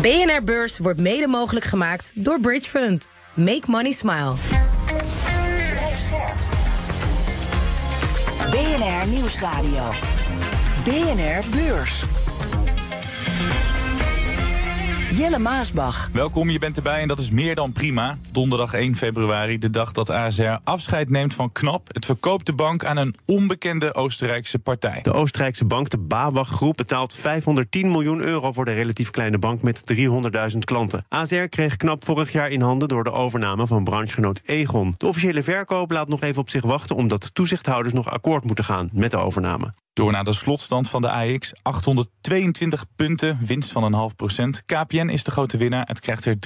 BNR Beurs wordt mede mogelijk gemaakt door Bridge Fund. Make money smile. BNR Nieuwsradio. BNR Beurs. Jelle Maasbach. Welkom, je bent erbij en dat is meer dan prima. Donderdag 1 februari, de dag dat ASR afscheid neemt van KNAP. Het verkoopt de bank aan een onbekende Oostenrijkse partij. De Oostenrijkse bank, de BAWAG Groep, betaalt 510 miljoen euro voor de relatief kleine bank met 300.000 klanten. ASR kreeg KNAP vorig jaar in handen door de overname van branchegenoot Egon. De officiële verkoop laat nog even op zich wachten omdat toezichthouders nog akkoord moeten gaan met de overname. Door naar de slotstand van de AX. 822 punten, winst van een half procent. KPN is de grote winnaar. Het krijgt er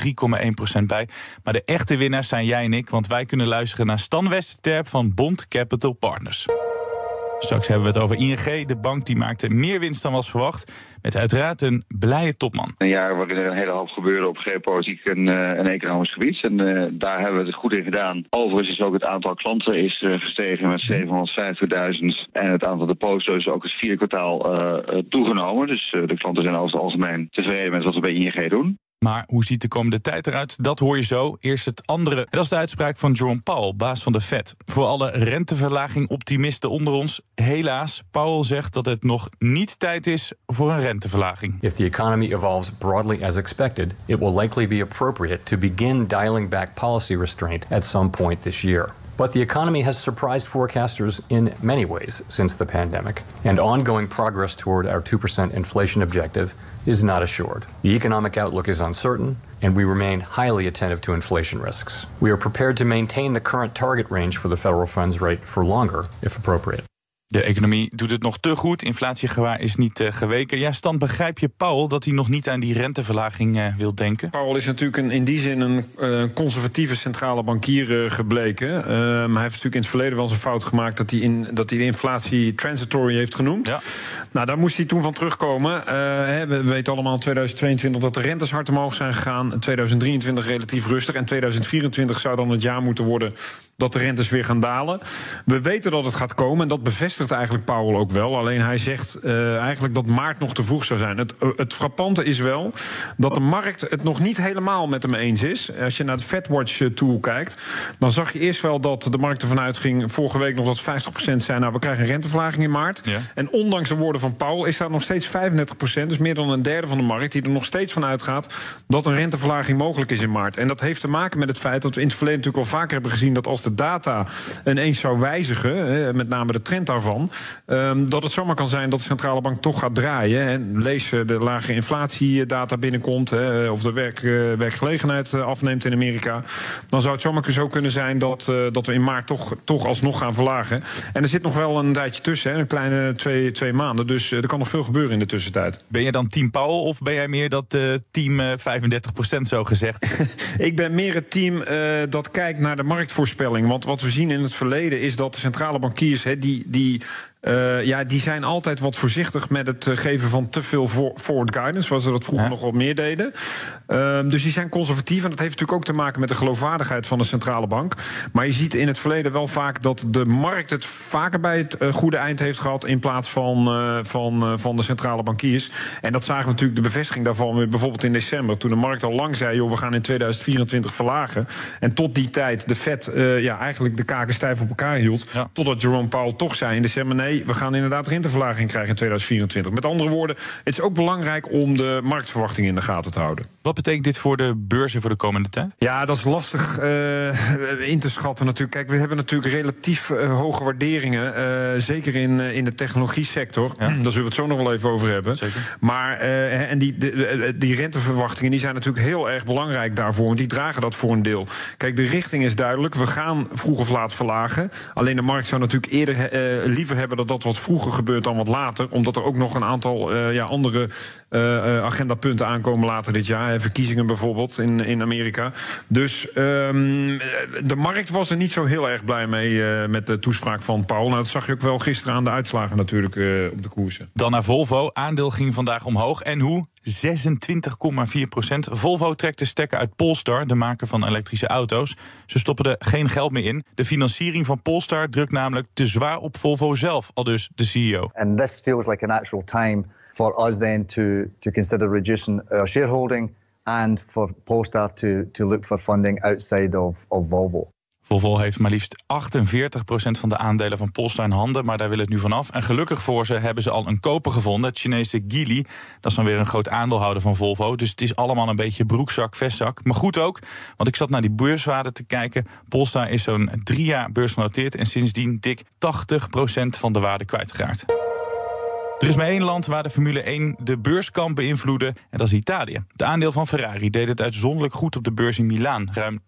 3,1 procent bij. Maar de echte winnaars zijn jij en ik, want wij kunnen luisteren naar Stan Westerterp van Bond Capital Partners. Straks hebben we het over ING, de bank die maakte meer winst dan was verwacht. Met uiteraard een blije topman. Een jaar waarin er een hele hoop gebeurde op geopolitiek en, uh, en economisch gebied. En uh, daar hebben we het goed in gedaan. Overigens is ook het aantal klanten is, uh, gestegen met 750.000. En het aantal deposito's is ook het vierde kwartaal toegenomen. Dus de klanten zijn over het algemeen tevreden met wat we bij ING doen. Maar hoe ziet de komende tijd eruit? Dat hoor je zo. Eerst het andere. Dat is de uitspraak van Jerome Powell, baas van de Fed. Voor alle renteverlaging optimisten onder ons. Helaas, Powell zegt dat het nog niet tijd is voor een renteverlaging. If the economy evolves broadly as expected, it will likely be appropriate to begin dialing back policy restraint at some point this year. But the economy has surprised forecasters in many ways since the pandemic, and ongoing progress toward our 2% inflation objective is not assured. The economic outlook is uncertain, and we remain highly attentive to inflation risks. We are prepared to maintain the current target range for the federal funds rate for longer, if appropriate. De economie doet het nog te goed. Inflatiegewaar is niet uh, geweken. Ja, Stan, begrijp je Paul dat hij nog niet aan die renteverlaging uh, wil denken? Paul is natuurlijk een, in die zin een uh, conservatieve centrale bankier gebleken. maar hij heeft natuurlijk in het verleden wel eens een fout gemaakt dat hij, in, dat hij de inflatie transitory heeft genoemd. Ja. Nou, daar moest hij toen van terugkomen. Hè, we weten allemaal in 2022 dat de rentes hard omhoog zijn gegaan. In 2023 relatief rustig. En 2024 zou dan het jaar moeten worden dat de rentes weer gaan dalen. We weten dat het gaat komen en dat bevestigt eigenlijk Powell ook wel. Alleen hij zegt uh, eigenlijk dat maart nog te vroeg zou zijn. Het, uh, het frappante is wel dat de markt het nog niet helemaal met hem eens is. Als je naar de FedWatch eh, tool kijkt, dan zag je eerst wel dat de markt ervan uitging vorige week nog dat 50% zijn. Nou, we krijgen een renteverlaging in maart. Ja. En ondanks de woorden van Powell is daar nog steeds 35%, dus meer dan een derde van de markt, die er nog steeds van uitgaat dat een renteverlaging mogelijk is in maart. En dat heeft te maken met het feit dat we in het verleden natuurlijk al vaker hebben gezien dat als de data ineens zou wijzigen, met name de trend daarvan, um, dat het zomaar kan zijn dat de centrale bank toch gaat draaien. En lees de lage inflatiedata binnenkomt, hè, of de werk, uh, werkgelegenheid afneemt in Amerika, dan zou het zomaar zo kunnen zijn dat, uh, dat we in maart toch, toch alsnog gaan verlagen. En er zit nog wel een tijdje tussen, hè, een kleine twee, twee maanden. Dus er kan nog veel gebeuren in de tussentijd. Ben jij dan team Powell of ben jij meer dat team 35% zo gezegd? Ik ben meer het team dat kijkt naar de marktvoorspelling. Want wat we zien in het verleden is dat de centrale bankiers, die, die die Uh, ja, die zijn altijd wat voorzichtig met het geven van te veel forward guidance, zoals ze dat vroeger ja. nog wat meer deden. Uh, dus die zijn conservatief en dat heeft natuurlijk ook te maken met de geloofwaardigheid van de centrale bank. Maar je ziet in het verleden wel vaak dat de markt het vaker bij het uh, goede eind heeft gehad in plaats van, van, van de centrale bankiers. En dat zagen we natuurlijk de bevestiging daarvan weer bijvoorbeeld in december, toen de markt al lang zei: joh, we gaan in 2024 verlagen. En tot die tijd de Fed ja, eigenlijk de kaken stijf op elkaar hield. Ja. Totdat Jerome Powell toch zei in december: nee we gaan inderdaad renteverlaging krijgen in 2024. Met andere woorden, het is ook belangrijk om de marktverwachting in de gaten te houden. Wat betekent dit voor de beurzen voor de komende tijd? Ja, dat is lastig uh, in te schatten natuurlijk. Kijk, we hebben natuurlijk relatief uh, hoge waarderingen. Uh, zeker in, in de technologie sector. Ja. Daar zullen we het zo nog wel even over hebben. Zeker. Maar en die, de, die renteverwachtingen die zijn natuurlijk heel erg belangrijk daarvoor. Want die dragen dat voor een deel. Kijk, de richting is duidelijk. We gaan vroeg of laat verlagen. Alleen de markt zou natuurlijk eerder liever hebben dat dat wat vroeger gebeurt dan wat later. Omdat er ook nog een aantal uh, ja, andere uh, agendapunten aankomen later dit jaar. Verkiezingen bijvoorbeeld in, in Amerika. Dus um, de markt was er niet zo heel erg blij mee uh, met de toespraak van Paul. Nou, dat zag je ook wel gisteren aan de uitslagen natuurlijk op de koersen. Dan naar Volvo. Aandeel ging vandaag omhoog. En hoe? 26,4 procent. Volvo trekt de stekker uit Polestar, de maker van elektrische auto's. Ze stoppen er geen geld meer in. De financiering van Polestar drukt namelijk te zwaar op Volvo zelf, al dus de CEO. And this feels like an actual time for us then to, to consider reducing our shareholding and for Polestar to, to look for funding outside of, of Volvo. Volvo heeft maar liefst 48% van de aandelen van Polestar in handen, maar daar wil het nu vanaf. En gelukkig voor ze hebben ze al een koper gevonden, het Chinese Geely. Dat is dan weer een groot aandeelhouder van Volvo. Dus het is allemaal een beetje broekzak, vestzak. Maar goed ook, want ik zat naar die beurswaarde te kijken. Polestar is zo'n drie jaar beursgenoteerd en sindsdien dik 80% van de waarde kwijtgeraakt. Er is maar één land waar de Formule 1 de beurs kan beïnvloeden en dat is Italië. Het aandeel van Ferrari deed het uitzonderlijk goed op de beurs in Milaan, ruim 9%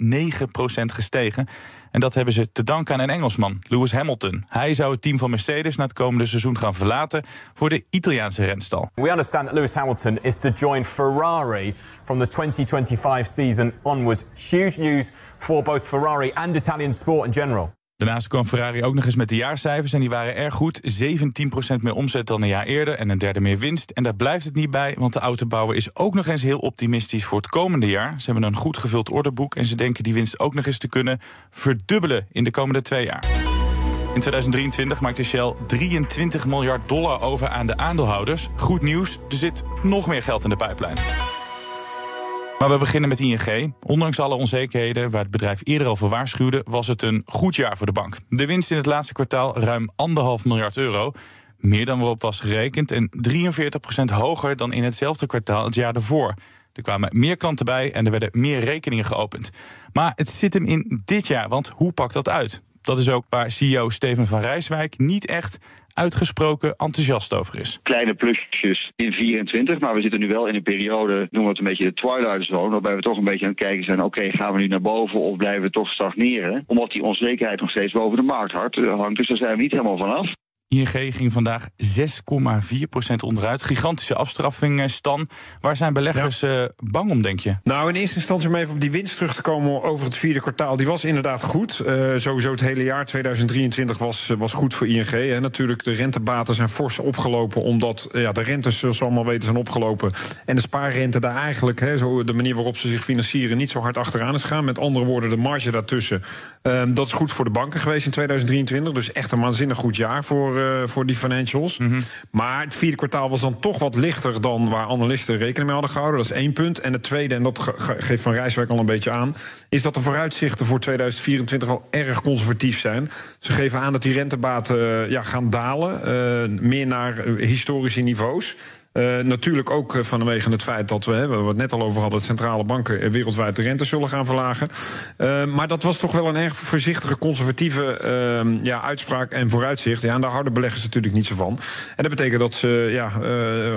gestegen. En dat hebben ze te danken aan een Engelsman, Lewis Hamilton. Hij zou het team van Mercedes na het komende seizoen gaan verlaten voor de Italiaanse renstal. We understand that Lewis Hamilton is to join Ferrari from the 2025 season onwards. Huge news for both Ferrari and Italian sport in general. Daarnaast kwam Ferrari ook nog eens met de jaarcijfers en die waren erg goed. 17% meer omzet dan een jaar eerder en een derde meer winst. En daar blijft het niet bij, want de autobouwer is ook nog eens heel optimistisch voor het komende jaar. Ze hebben een goed gevuld orderboek en ze denken die winst ook nog eens te kunnen verdubbelen in de komende twee jaar. In 2023 maakte Shell 23 miljard dollar over aan de aandeelhouders. Goed nieuws, er zit nog meer geld in de pijplijn. Maar we beginnen met ING. Ondanks alle onzekerheden waar het bedrijf eerder al voor waarschuwde, was het een goed jaar voor de bank. De winst in het laatste kwartaal ruim 1,5 miljard euro. Meer dan waarop was gerekend en 43% hoger dan in hetzelfde kwartaal het jaar daarvoor. Er kwamen meer klanten bij en er werden meer rekeningen geopend. Maar het zit hem in dit jaar, want hoe pakt dat uit? Dat is ook waar CEO Steven van Rijswijk niet echt uitgesproken enthousiast over is. Kleine plusjes in 24, maar we zitten nu wel in een periode, noemen we het een beetje de twilight zone, waarbij we toch een beetje aan het kijken zijn, oké, gaan we nu naar boven of blijven we toch stagneren? Omdat die onzekerheid nog steeds boven de markt hangt, dus daar zijn we niet helemaal vanaf. ING ging vandaag 6,4% onderuit. Gigantische afstraffing, eh, Stan. Waar zijn beleggers ja. uh, bang om, denk je? Nou, in eerste instantie om even op die winst terug te komen over het vierde kwartaal. Die was inderdaad goed. Uh, sowieso het hele jaar 2023 was, was goed voor ING. En natuurlijk, de rentebaten zijn fors opgelopen. Omdat ja, de rentes, zoals we allemaal weten, zijn opgelopen. En de spaarrente daar eigenlijk, hè, zo de manier waarop ze zich financieren, niet zo hard achteraan is gaan. Met andere woorden, de marge daartussen. Um, dat is goed voor de banken geweest in 2023. Dus echt een waanzinnig goed jaar voor uh, voor die financials. Mm -hmm. Maar het vierde kwartaal was dan toch wat lichter dan waar analisten rekening mee hadden gehouden. Dat is één punt. En het tweede, en dat ge geeft Van Rijswijk al een beetje aan, is dat de vooruitzichten voor 2024 al erg conservatief zijn. Ze geven aan dat die rentebaten uh, ja, gaan dalen, uh, meer naar historische niveaus. Uh, natuurlijk ook vanwege het feit dat we, hè, we het net al over hadden, dat centrale banken wereldwijd de rente zullen gaan verlagen. Uh, maar dat was toch wel een erg voorzichtige, conservatieve uh, ja, uitspraak en vooruitzicht. Ja, en daar houden beleggers natuurlijk niet zo van. En dat betekent dat ze ja,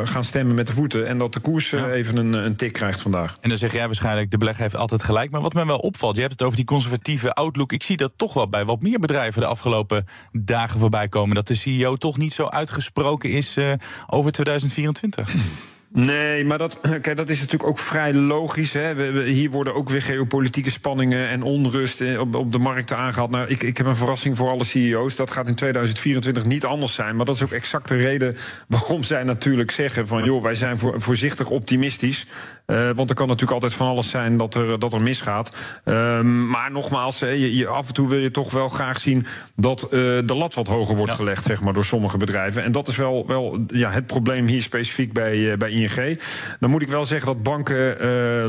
gaan stemmen met de voeten en dat de koers ja. even een, een, tik krijgt vandaag. En dan zeg jij waarschijnlijk, de belegger heeft altijd gelijk. Maar wat me wel opvalt, je hebt het over die conservatieve outlook. Ik zie dat toch wel bij wat meer bedrijven de afgelopen dagen voorbij komen. Dat de CEO toch niet zo uitgesproken is over 2024. Nee, maar dat, kijk, dat is natuurlijk ook vrij logisch. Hè. We, hier worden ook weer geopolitieke spanningen en onrust op, op de markten aangehaald. Nou, ik, ik heb een verrassing voor alle CEO's. Dat gaat in 2024 niet anders zijn. Maar dat is ook exact de reden waarom zij natuurlijk zeggen: van joh, wij zijn voor, voorzichtig optimistisch. Uh, want er kan natuurlijk altijd van alles zijn dat er, dat er misgaat. Uh, maar nogmaals, je, je, af en toe wil je toch wel graag zien dat uh, de lat wat hoger wordt ja. gelegd, zeg maar, door sommige bedrijven. En dat is wel, wel ja, het probleem hier specifiek bij, bij ING. Dan moet ik wel zeggen dat banken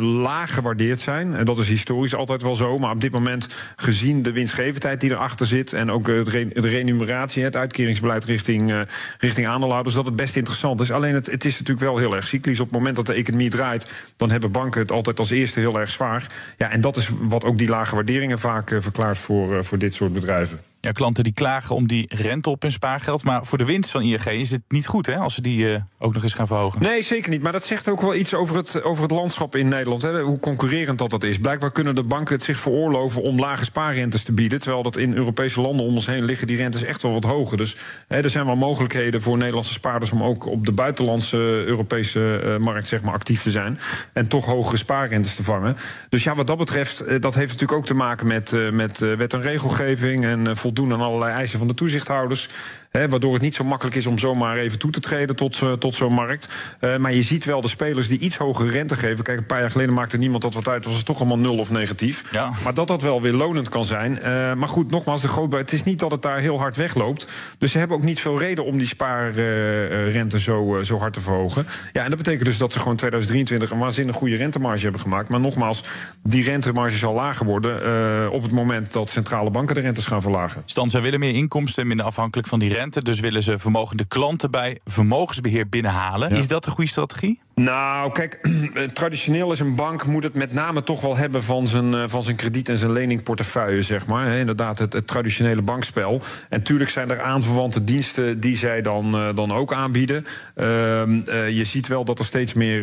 laag gewaardeerd zijn. En dat is historisch altijd wel zo. Maar op dit moment, gezien de winstgevendheid die erachter zit en ook de renumeratie, het uitkeringsbeleid richting, richting aandeelhouders, dat het best interessant is. Alleen het, het is natuurlijk wel heel erg cyclisch. Op het moment dat de economie draait dan hebben banken het altijd als eerste heel erg zwaar. Ja, en dat is wat ook die lage waarderingen vaak uh, verklaart voor, uh, voor dit soort bedrijven. Ja, klanten die klagen om die rente op hun spaargeld. Maar voor de winst van ING is het niet goed hè, als ze die uh, ook nog eens gaan verhogen. Nee, zeker niet. Maar dat zegt ook wel iets over het, over het landschap in Nederland. Hè. Hoe concurrerend dat, dat is. Blijkbaar kunnen de banken het zich veroorloven om lage spaarrentes te bieden. Terwijl dat in Europese landen om ons heen liggen die rentes echt wel wat hoger. Dus hè, er zijn wel mogelijkheden voor Nederlandse spaarders om ook op de buitenlandse Europese uh, markt zeg maar, actief te zijn. En toch hogere spaarrentes te vangen. Dus ja, wat dat betreft, dat heeft natuurlijk ook te maken met, met wet en regelgeving en voldoen aan allerlei eisen van de toezichthouders. Hè, waardoor het niet zo makkelijk is om zomaar even toe te treden tot, uh, tot zo'n markt. Uh, maar je ziet wel de spelers die iets hogere rente geven. Kijk, een paar jaar geleden maakte niemand dat wat uit. Was het toch allemaal nul of negatief. Ja. Maar dat dat wel weer lonend kan zijn. Uh, maar goed, nogmaals, de groot, het is niet dat het daar heel hard wegloopt. Dus ze hebben ook niet veel reden om die spaarrente zo, zo hard te verhogen. Ja, en dat betekent dus dat ze gewoon 2023 een waanzinnig goede rentemarge hebben gemaakt. Maar nogmaals, die rentemarge zal lager worden op het moment dat centrale banken de rentes gaan verlagen. Stan, zij willen meer inkomsten, minder afhankelijk van die rente. Dus willen ze vermogende klanten bij vermogensbeheer binnenhalen. Is dat een goede strategie? Nou, kijk, traditioneel is een bank moet het met name toch wel hebben van zijn, van zijn krediet- en zijn leningportefeuille, zeg maar. Inderdaad, het, traditionele bankspel. En tuurlijk zijn er aanverwante diensten die zij dan, uh, dan ook aanbieden. Uh, je ziet wel dat er steeds meer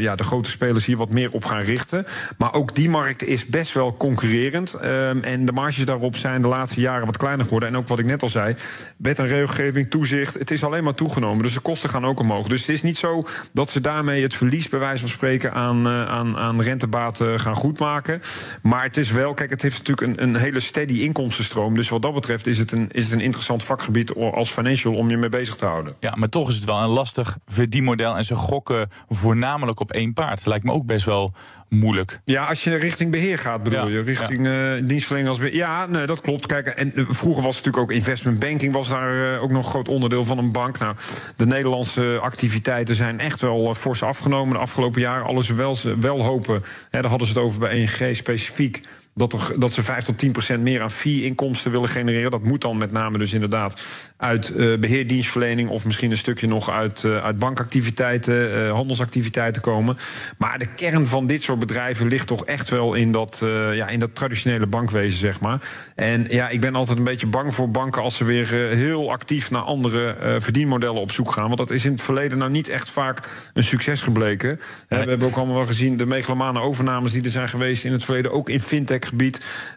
ja, de grote spelers hier wat meer op gaan richten. Maar ook die markt is best wel concurrerend. en de marges daarop zijn de laatste jaren wat kleiner geworden. En ook wat ik net al zei, wet en regelgeving, toezicht, het is alleen maar toegenomen. Dus de kosten gaan ook omhoog. Dus het is niet zo dat ze daarmee het verlies, bij wijze van spreken, aan, uh, aan, aan rentebaten gaan goedmaken. Maar het is wel, kijk, het heeft natuurlijk een, een hele steady inkomstenstroom. Dus wat dat betreft is het, een, is het een interessant vakgebied als financial om je mee bezig te houden. Ja, maar toch is het wel een lastig verdienmodel. En ze gokken voornamelijk op één paard. Lijkt me ook best wel moeilijk. Ja, als je richting beheer gaat, bedoel ja, je? Richting ja. uh, dienstverlening als beheer. Ja, nee, dat klopt. Kijk, en uh, vroeger was het natuurlijk ook investment banking... was daar uh, ook nog een groot onderdeel van een bank. Nou, de Nederlandse activiteiten zijn echt wel fors afgenomen de afgelopen jaren. Alles wel, wel hopen, hè, daar hadden ze het over bij ENG specifiek... Dat, er, dat ze 5 tot 10 procent meer aan fee-inkomsten willen genereren. Dat moet dan met name dus inderdaad uit uh, beheerdienstverlening... of misschien een stukje nog uit, uh, uit bankactiviteiten, uh, handelsactiviteiten komen. Maar de kern van dit soort bedrijven ligt toch echt wel in dat, ja, in dat traditionele bankwezen, zeg maar. En ja, ik ben altijd een beetje bang voor banken... als ze weer heel actief naar andere verdienmodellen op zoek gaan. Want dat is in het verleden nou niet echt vaak een succes gebleken. Nee. We hebben ook allemaal wel gezien de megalomane overnames... die er zijn geweest in het verleden, ook in fintech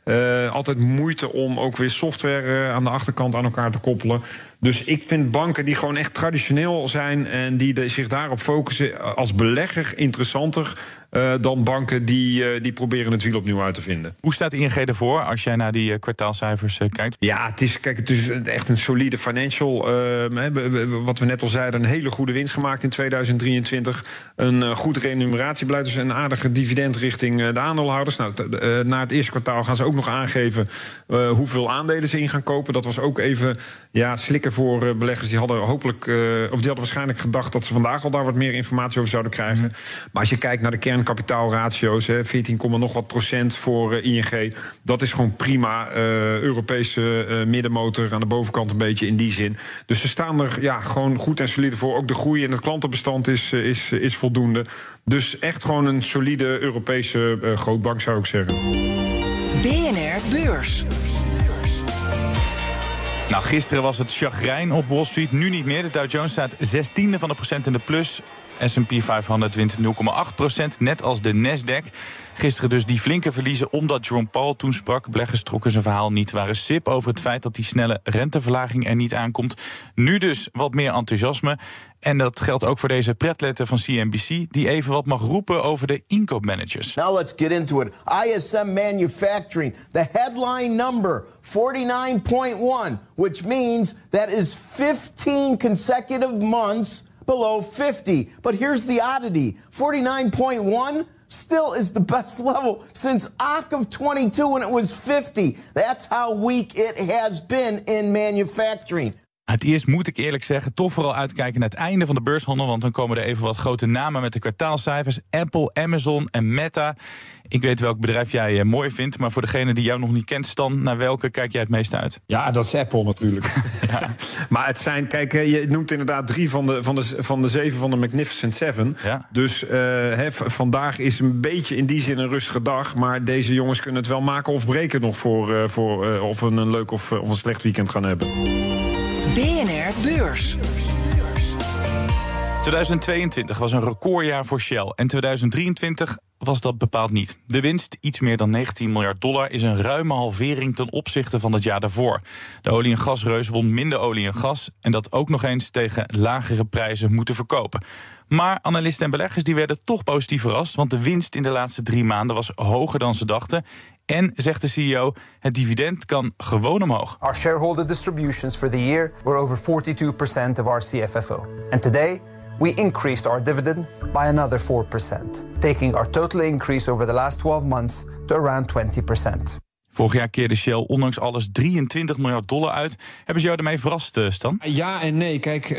Uh, altijd moeite om ook weer software uh, aan de achterkant aan elkaar te koppelen. Dus ik vind banken die gewoon echt traditioneel zijn en die zich daarop focussen als belegger interessanter uh, dan banken die, uh, die proberen het wiel opnieuw uit te vinden. Hoe staat ING ervoor als jij naar die uh, kwartaalcijfers kijkt? Ja, het is, kijk, het is echt een solide financial. wat we net al zeiden, een hele goede winst gemaakt in 2023. Een goed remuneratiebeleid, dus een aardige dividend richting de aandeelhouders. Nou, na het eerste kwartaal gaan ze ook nog aangeven hoeveel aandelen ze in gaan kopen. Dat was ook even ja, slikken voor beleggers. Die hadden hopelijk, of die hadden waarschijnlijk gedacht dat ze vandaag al daar wat meer informatie over zouden krijgen. Mm. Maar als je kijkt naar de kern kapitaalratio's, 14, nog wat procent voor uh, ING. Dat is gewoon prima. Uh, Europese uh, middenmotor aan de bovenkant een beetje in die zin. Dus ze staan er ja, gewoon goed en solide voor. Ook de groei in het klantenbestand is, is, is voldoende. Dus echt gewoon een solide Europese grootbank zou ik zeggen. BNR Beurs. Nou, gisteren was het chagrijn op Wall Street, nu niet meer. De Dow Jones staat 16e van de procent in de plus. S&P 500 wint 0,8% net als de Nasdaq. Gisteren dus die flinke verliezen omdat Jerome Paul toen sprak. Beleggers trokken zijn verhaal niet, waren sip over het feit dat die snelle renteverlaging er niet aankomt. Nu dus wat meer enthousiasme. En dat geldt ook voor deze pretletter van CNBC, die even wat mag roepen over de inkoopmanagers. Now let's get into it. ISM Manufacturing, the headline number 49.1, which means that is 15 consecutive months below 50. But here's the oddity 49.1 still is the best level since OC of 22 when it was 50. That's how weak it has been in manufacturing. Het eerst moet ik eerlijk zeggen, toch vooral uitkijken naar het einde van de beurshandel. Want dan komen er even wat grote namen met de kwartaalcijfers. Apple, Amazon en Meta. Ik weet welk bedrijf jij uh, mooi vindt. Maar voor degene die jou nog niet kent, Stan, naar welke kijk jij het meest uit? Ja, dat is Apple natuurlijk. ja. Maar het zijn, kijk, je noemt inderdaad drie van de, van de, van de zeven van de Magnificent Seven. Ja. Dus uh, he, vandaag is een beetje in die zin een rustige dag. Maar deze jongens kunnen het wel maken of breken nog voor, uh, voor of we een leuk of, of een slecht weekend gaan hebben. BNR Beurs. 2022 was een recordjaar voor Shell en 2023 was dat bepaald niet. De winst, iets meer dan 19 miljard dollar, is een ruime halvering ten opzichte van het jaar daarvoor. De olie- en gasreus won minder olie en gas en dat ook nog eens tegen lagere prijzen moeten verkopen. Maar analisten en beleggers die werden toch positief verrast, want de winst in de laatste drie maanden was hoger dan ze dachten. En, zegt de CEO, het dividend kan gewoon omhoog. Our shareholder distributions for the year were over 42% of our CFFO. And today, we increased our dividend by another 4%, taking our total increase over the last 12 months to around 20%. Vorig jaar keerde Shell ondanks alles 23 miljard dollar uit. Hebben ze jou ermee verrast, eh, Stan? Ja en nee. Kijk, uh,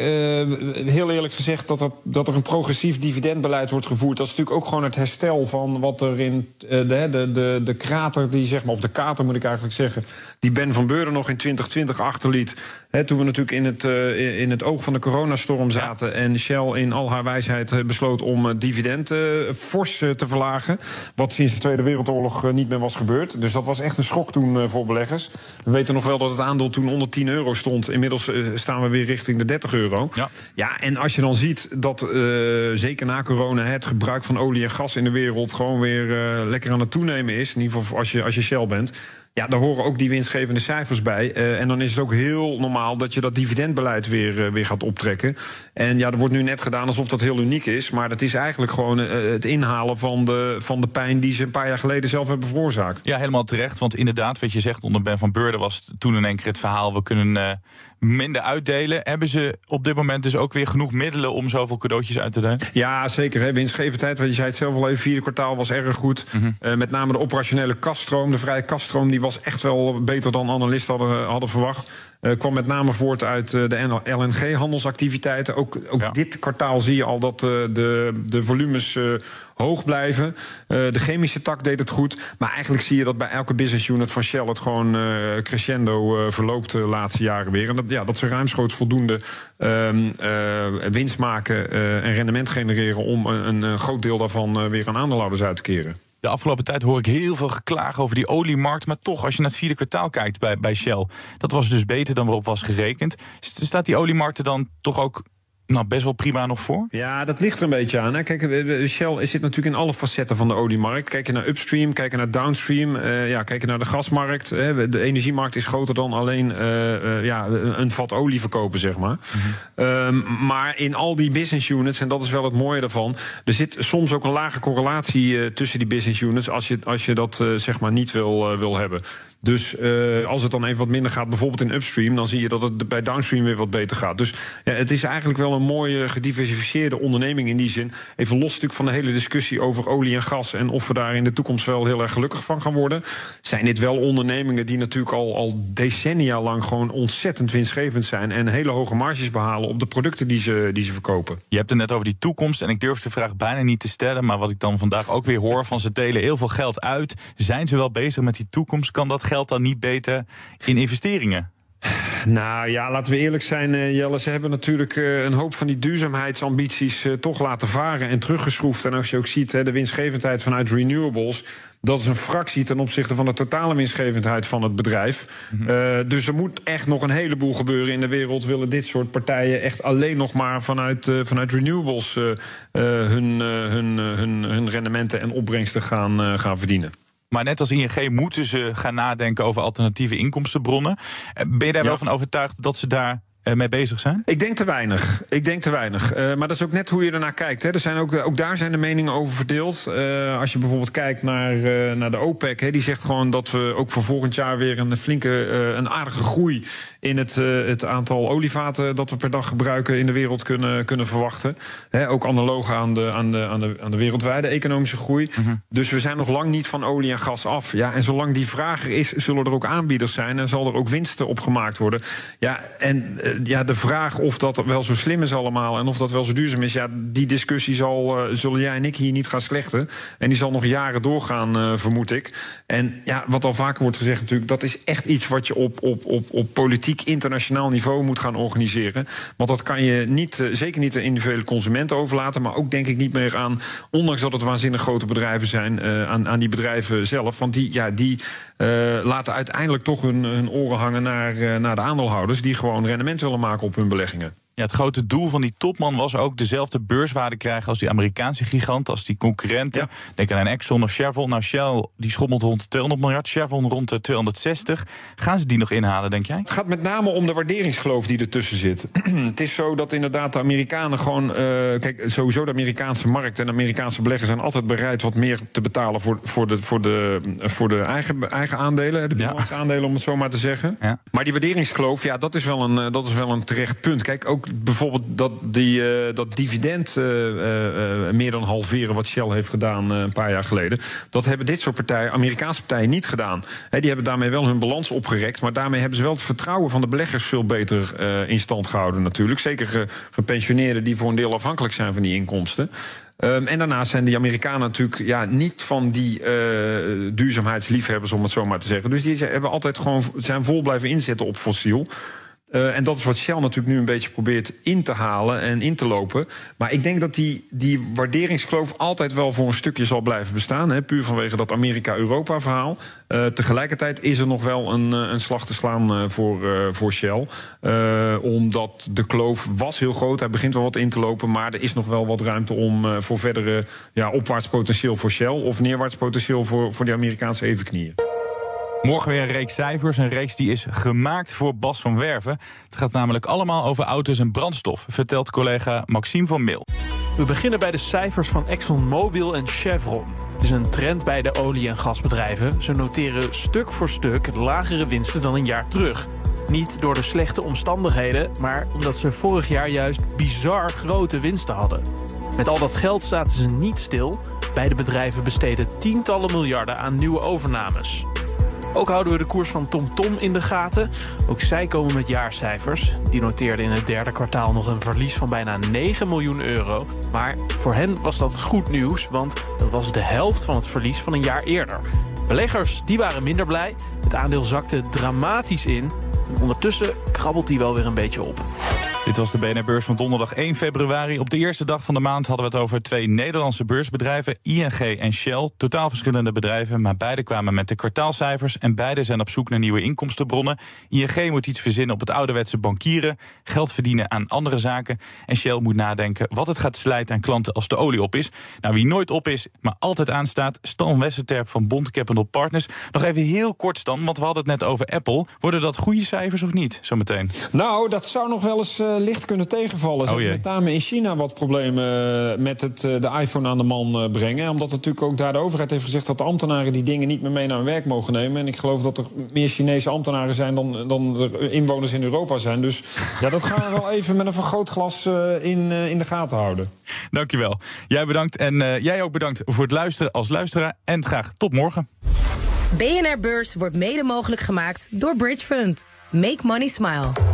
heel eerlijk gezegd dat, er, dat er een progressief dividendbeleid wordt gevoerd. Dat is natuurlijk ook gewoon het herstel van wat er in uh, de, de, de, de krater, die zeg maar, of de kater moet ik eigenlijk zeggen, die Ben van Beuren nog in 2020 achterliet. He, toen we natuurlijk in het, uh, in het oog van de coronastorm zaten. Ja. En Shell in al haar wijsheid besloot om het dividend fors te verlagen. Wat sinds de Tweede Wereldoorlog niet meer was gebeurd. Dus dat was echt een schok toen uh, voor beleggers. We weten nog wel dat het aandeel toen onder 10 euro stond. Inmiddels uh, staan we weer richting de 30 euro. Ja, ja en als je dan ziet dat uh, zeker na corona het gebruik van olie en gas in de wereld gewoon weer lekker aan het toenemen is. In ieder geval als je, als je Shell bent. Ja, daar horen ook die winstgevende cijfers bij. Uh, en dan is het ook heel normaal dat je dat dividendbeleid weer, uh, weer gaat optrekken. En ja, er wordt nu net gedaan alsof dat heel uniek is. Maar dat is eigenlijk gewoon uh, het inhalen van de, van de pijn die ze een paar jaar geleden zelf hebben veroorzaakt. Ja, helemaal terecht. Want inderdaad, wat je zegt onder Ben van Beurden was toen in één keer het verhaal: we kunnen minder uitdelen. Hebben ze op dit moment dus ook weer genoeg middelen om zoveel cadeautjes uit te delen? Ja, zeker. Hè. Winstgevendheid, want je zei het zelf al even, vierde kwartaal was erg goed. Mm -hmm. uh, met name de operationele kaststroom, de vrije kaststroom, die was echt wel beter dan analisten hadden, hadden verwacht. Uh, kwam met name voort uit uh, de LNG-handelsactiviteiten. Ook, ook ja. dit kwartaal zie je al dat uh, de, de volumes hoog blijven. de chemische tak deed het goed. Maar eigenlijk zie je dat bij elke business unit van Shell het gewoon crescendo verloopt de laatste jaren weer. En dat, ja, dat ze ruimschoots voldoende ehm, winst maken en rendement genereren om een, een groot deel daarvan weer aan aandeelhouders uit te keren. De afgelopen tijd hoor ik heel veel geklaag over die oliemarkt. Maar toch, als je naar het vierde kwartaal kijkt bij, bij Shell... dat was dus beter dan waarop was gerekend. Staat die oliemarkt er dan toch ook nou, best wel prima nog voor? Ja, dat ligt er een beetje aan. Hè. Kijk, Shell zit natuurlijk in alle facetten van de oliemarkt. Kijk je naar upstream, kijk je naar downstream, uh, ja, kijk je naar de gasmarkt. Hè. De energiemarkt is groter dan alleen uh, uh, ja, een vat olie verkopen, zeg maar. Mm-hmm. Um, maar in al die business units, en dat is wel het mooie daarvan... er zit soms ook een lage correlatie tussen die business units... als je, als je dat zeg maar niet wil, wil hebben. Dus als het dan even wat minder gaat, bijvoorbeeld in upstream, dan zie je dat het bij downstream weer wat beter gaat. Dus ja, het is eigenlijk wel een mooie gediversifieerde onderneming in die zin. Even los van de hele discussie over olie en gas en of we daar in de toekomst wel heel erg gelukkig van gaan worden. Zijn dit wel ondernemingen die natuurlijk al, al decennia lang gewoon ontzettend winstgevend zijn en hele hoge marges behalen op de producten die ze, die ze verkopen. Je hebt het net over die toekomst en ik durf de vraag bijna niet te stellen, maar wat ik dan vandaag ook weer hoor van ze delen heel veel geld uit. Zijn ze wel bezig met die toekomst? Kan dat geld dan niet beter in investeringen? Nou ja, laten we eerlijk zijn, uh, Jelle. Ze hebben natuurlijk uh, een hoop van die duurzaamheidsambities uh, toch laten varen en teruggeschroefd. En als je ook ziet, de winstgevendheid vanuit renewables. Dat is een fractie ten opzichte van de totale winstgevendheid van het bedrijf. Mm -hmm. dus er moet echt nog een heleboel gebeuren in de wereld. Willen dit soort partijen echt alleen nog maar vanuit, vanuit renewables hun, hun, hun, hun rendementen en opbrengsten gaan, gaan verdienen. Maar net als ING moeten ze gaan nadenken over alternatieve inkomstenbronnen. Ben je daar ja. wel van overtuigd dat ze daar mee bezig zijn? Ik denk te weinig. Ik denk te weinig. Uh, maar dat is ook net hoe je ernaar kijkt. Hè. Er zijn ook, ook daar zijn de meningen over verdeeld. Uh, als je bijvoorbeeld kijkt naar, uh, naar de OPEC, hè, die zegt gewoon dat we ook voor volgend jaar weer een flinke, een aardige groei in het, het aantal olievaten dat we per dag gebruiken in de wereld kunnen, kunnen verwachten. Ook analoog aan de, aan, de, aan, de, aan de wereldwijde economische groei. Mm -hmm. Dus we zijn nog lang niet van olie en gas af. Ja, en zolang die vraag er is, zullen er ook aanbieders zijn en zal er ook winsten op gemaakt worden. Ja, en ja, de vraag of dat wel zo slim is allemaal en of dat wel zo duurzaam is, ja, die discussie zal, uh, zullen jij en ik hier niet gaan slechten. En die zal nog jaren doorgaan, uh, vermoed ik. En ja, wat al vaker wordt gezegd natuurlijk, dat is echt iets wat je op, op, op, op politiek internationaal niveau moet gaan organiseren. Want dat kan je niet, uh, zeker niet de individuele consumenten overlaten, maar ook denk ik niet meer aan, ondanks dat het waanzinnig grote bedrijven zijn, aan, aan die bedrijven zelf. Want die, ja, die laten uiteindelijk toch hun, hun oren hangen naar, naar de aandeelhouders die gewoon rendement willen maken op hun beleggingen. Ja, het grote doel van die topman was ook dezelfde beurswaarde krijgen als die Amerikaanse gigant, als die concurrenten. Denk aan Exxon of Chevron. Nou, Shell die schommelt rond 200 miljard, Chevron rond de 260. Gaan ze die nog inhalen, denk jij? Het gaat met name om de waarderingsgeloof die ertussen zit. het is zo dat inderdaad de Amerikanen gewoon. Uh, kijk, sowieso de Amerikaanse markt en de Amerikaanse beleggers zijn altijd bereid wat meer te betalen voor, voor, de, voor, de, voor de eigen, eigen aandelen, de binnenlandse aandelen, om het zo maar te zeggen. Ja. Maar die waarderingsgeloof, ja, dat is wel een, eh, dat is wel een terecht punt. Kijk, ook bijvoorbeeld dat, die, uh, dat dividend uh, meer dan halveren, wat Shell heeft gedaan een paar jaar geleden. Dat hebben dit soort partijen, Amerikaanse partijen, niet gedaan. Die hebben daarmee wel hun balans opgerekt. Maar daarmee hebben ze wel het vertrouwen van de beleggers veel beter in stand gehouden, natuurlijk. Zeker gepensioneerden die voor een deel afhankelijk zijn van die inkomsten. Um, en daarnaast zijn die Amerikanen natuurlijk ja, niet van die duurzaamheidsliefhebbers, om het zo maar te zeggen. Dus die hebben altijd gewoon zijn vol blijven inzetten op fossiel. Uh, en dat is wat Shell natuurlijk nu een beetje probeert in te halen en in te lopen. Maar ik denk dat die, die waarderingskloof altijd wel voor een stukje zal blijven bestaan. Hè, puur vanwege dat Amerika-Europa-verhaal. Uh, tegelijkertijd is er nog wel een, een slag te slaan voor, voor Shell. omdat de kloof was heel groot. Hij begint wel wat in te lopen. Maar er is nog wel wat ruimte om voor verdere ja, opwaarts potentieel voor Shell. Of neerwaarts potentieel voor, voor de Amerikaanse evenknieën. Morgen weer een reeks cijfers. Een reeks die is gemaakt voor Bas van Werven. Het gaat namelijk allemaal over auto's en brandstof, vertelt collega Maxime van Mil. We beginnen bij de cijfers van ExxonMobil en Chevron. Het is een trend bij de olie- en gasbedrijven. Ze noteren stuk voor stuk lagere winsten dan een jaar terug. Niet door de slechte omstandigheden, maar omdat ze vorig jaar juist bizar grote winsten hadden. Met al dat geld zaten ze niet stil. Beide bedrijven besteden tientallen miljarden aan nieuwe overnames. Ook houden we de koers van TomTom Tom in de gaten. Ook zij komen met jaarcijfers. Die noteerden in het derde kwartaal nog een verlies van bijna 9 miljoen euro. Maar voor hen was dat goed nieuws, want dat was de helft van het verlies van een jaar eerder. Beleggers die waren minder blij. Het aandeel zakte dramatisch in. Ondertussen krabbelt hij wel weer een beetje op. Dit was de BNR-beurs van donderdag 1 februari. Op de eerste dag van de maand hadden we het over twee Nederlandse beursbedrijven, ING en Shell. Totaal verschillende bedrijven, maar beide kwamen met de kwartaalcijfers en beide zijn op zoek naar nieuwe inkomstenbronnen. ING moet iets verzinnen op het ouderwetse bankieren, geld verdienen aan andere zaken. En Shell moet nadenken wat het gaat slijten aan klanten als de olie op is. Nou, wie nooit op is, maar altijd aanstaat, Stan Westerterp van Bond Capital Partners. Nog even heel kort, Stan, want we hadden het net over Apple. Worden dat goede cijfers of niet, zometeen? Nou, dat zou nog wel eens... Eh, licht kunnen tegenvallen. Ze oh, met name in China wat problemen met het, eh, de iPhone aan de man eh, brengen. Omdat natuurlijk ook daar de overheid heeft gezegd dat de ambtenaren die dingen niet meer mee naar hun werk mogen nemen. En ik geloof dat er meer Chinese ambtenaren zijn dan, dan er inwoners in Europa zijn. Dus ja, dat gaan we wel even met een vergrootglas in, in de gaten houden. Dankjewel. Jij bedankt en jij ook bedankt voor het luisteren als luisteraar. En graag tot morgen. BNR Beurs wordt mede mogelijk gemaakt door Bridge Fund. Make money smile.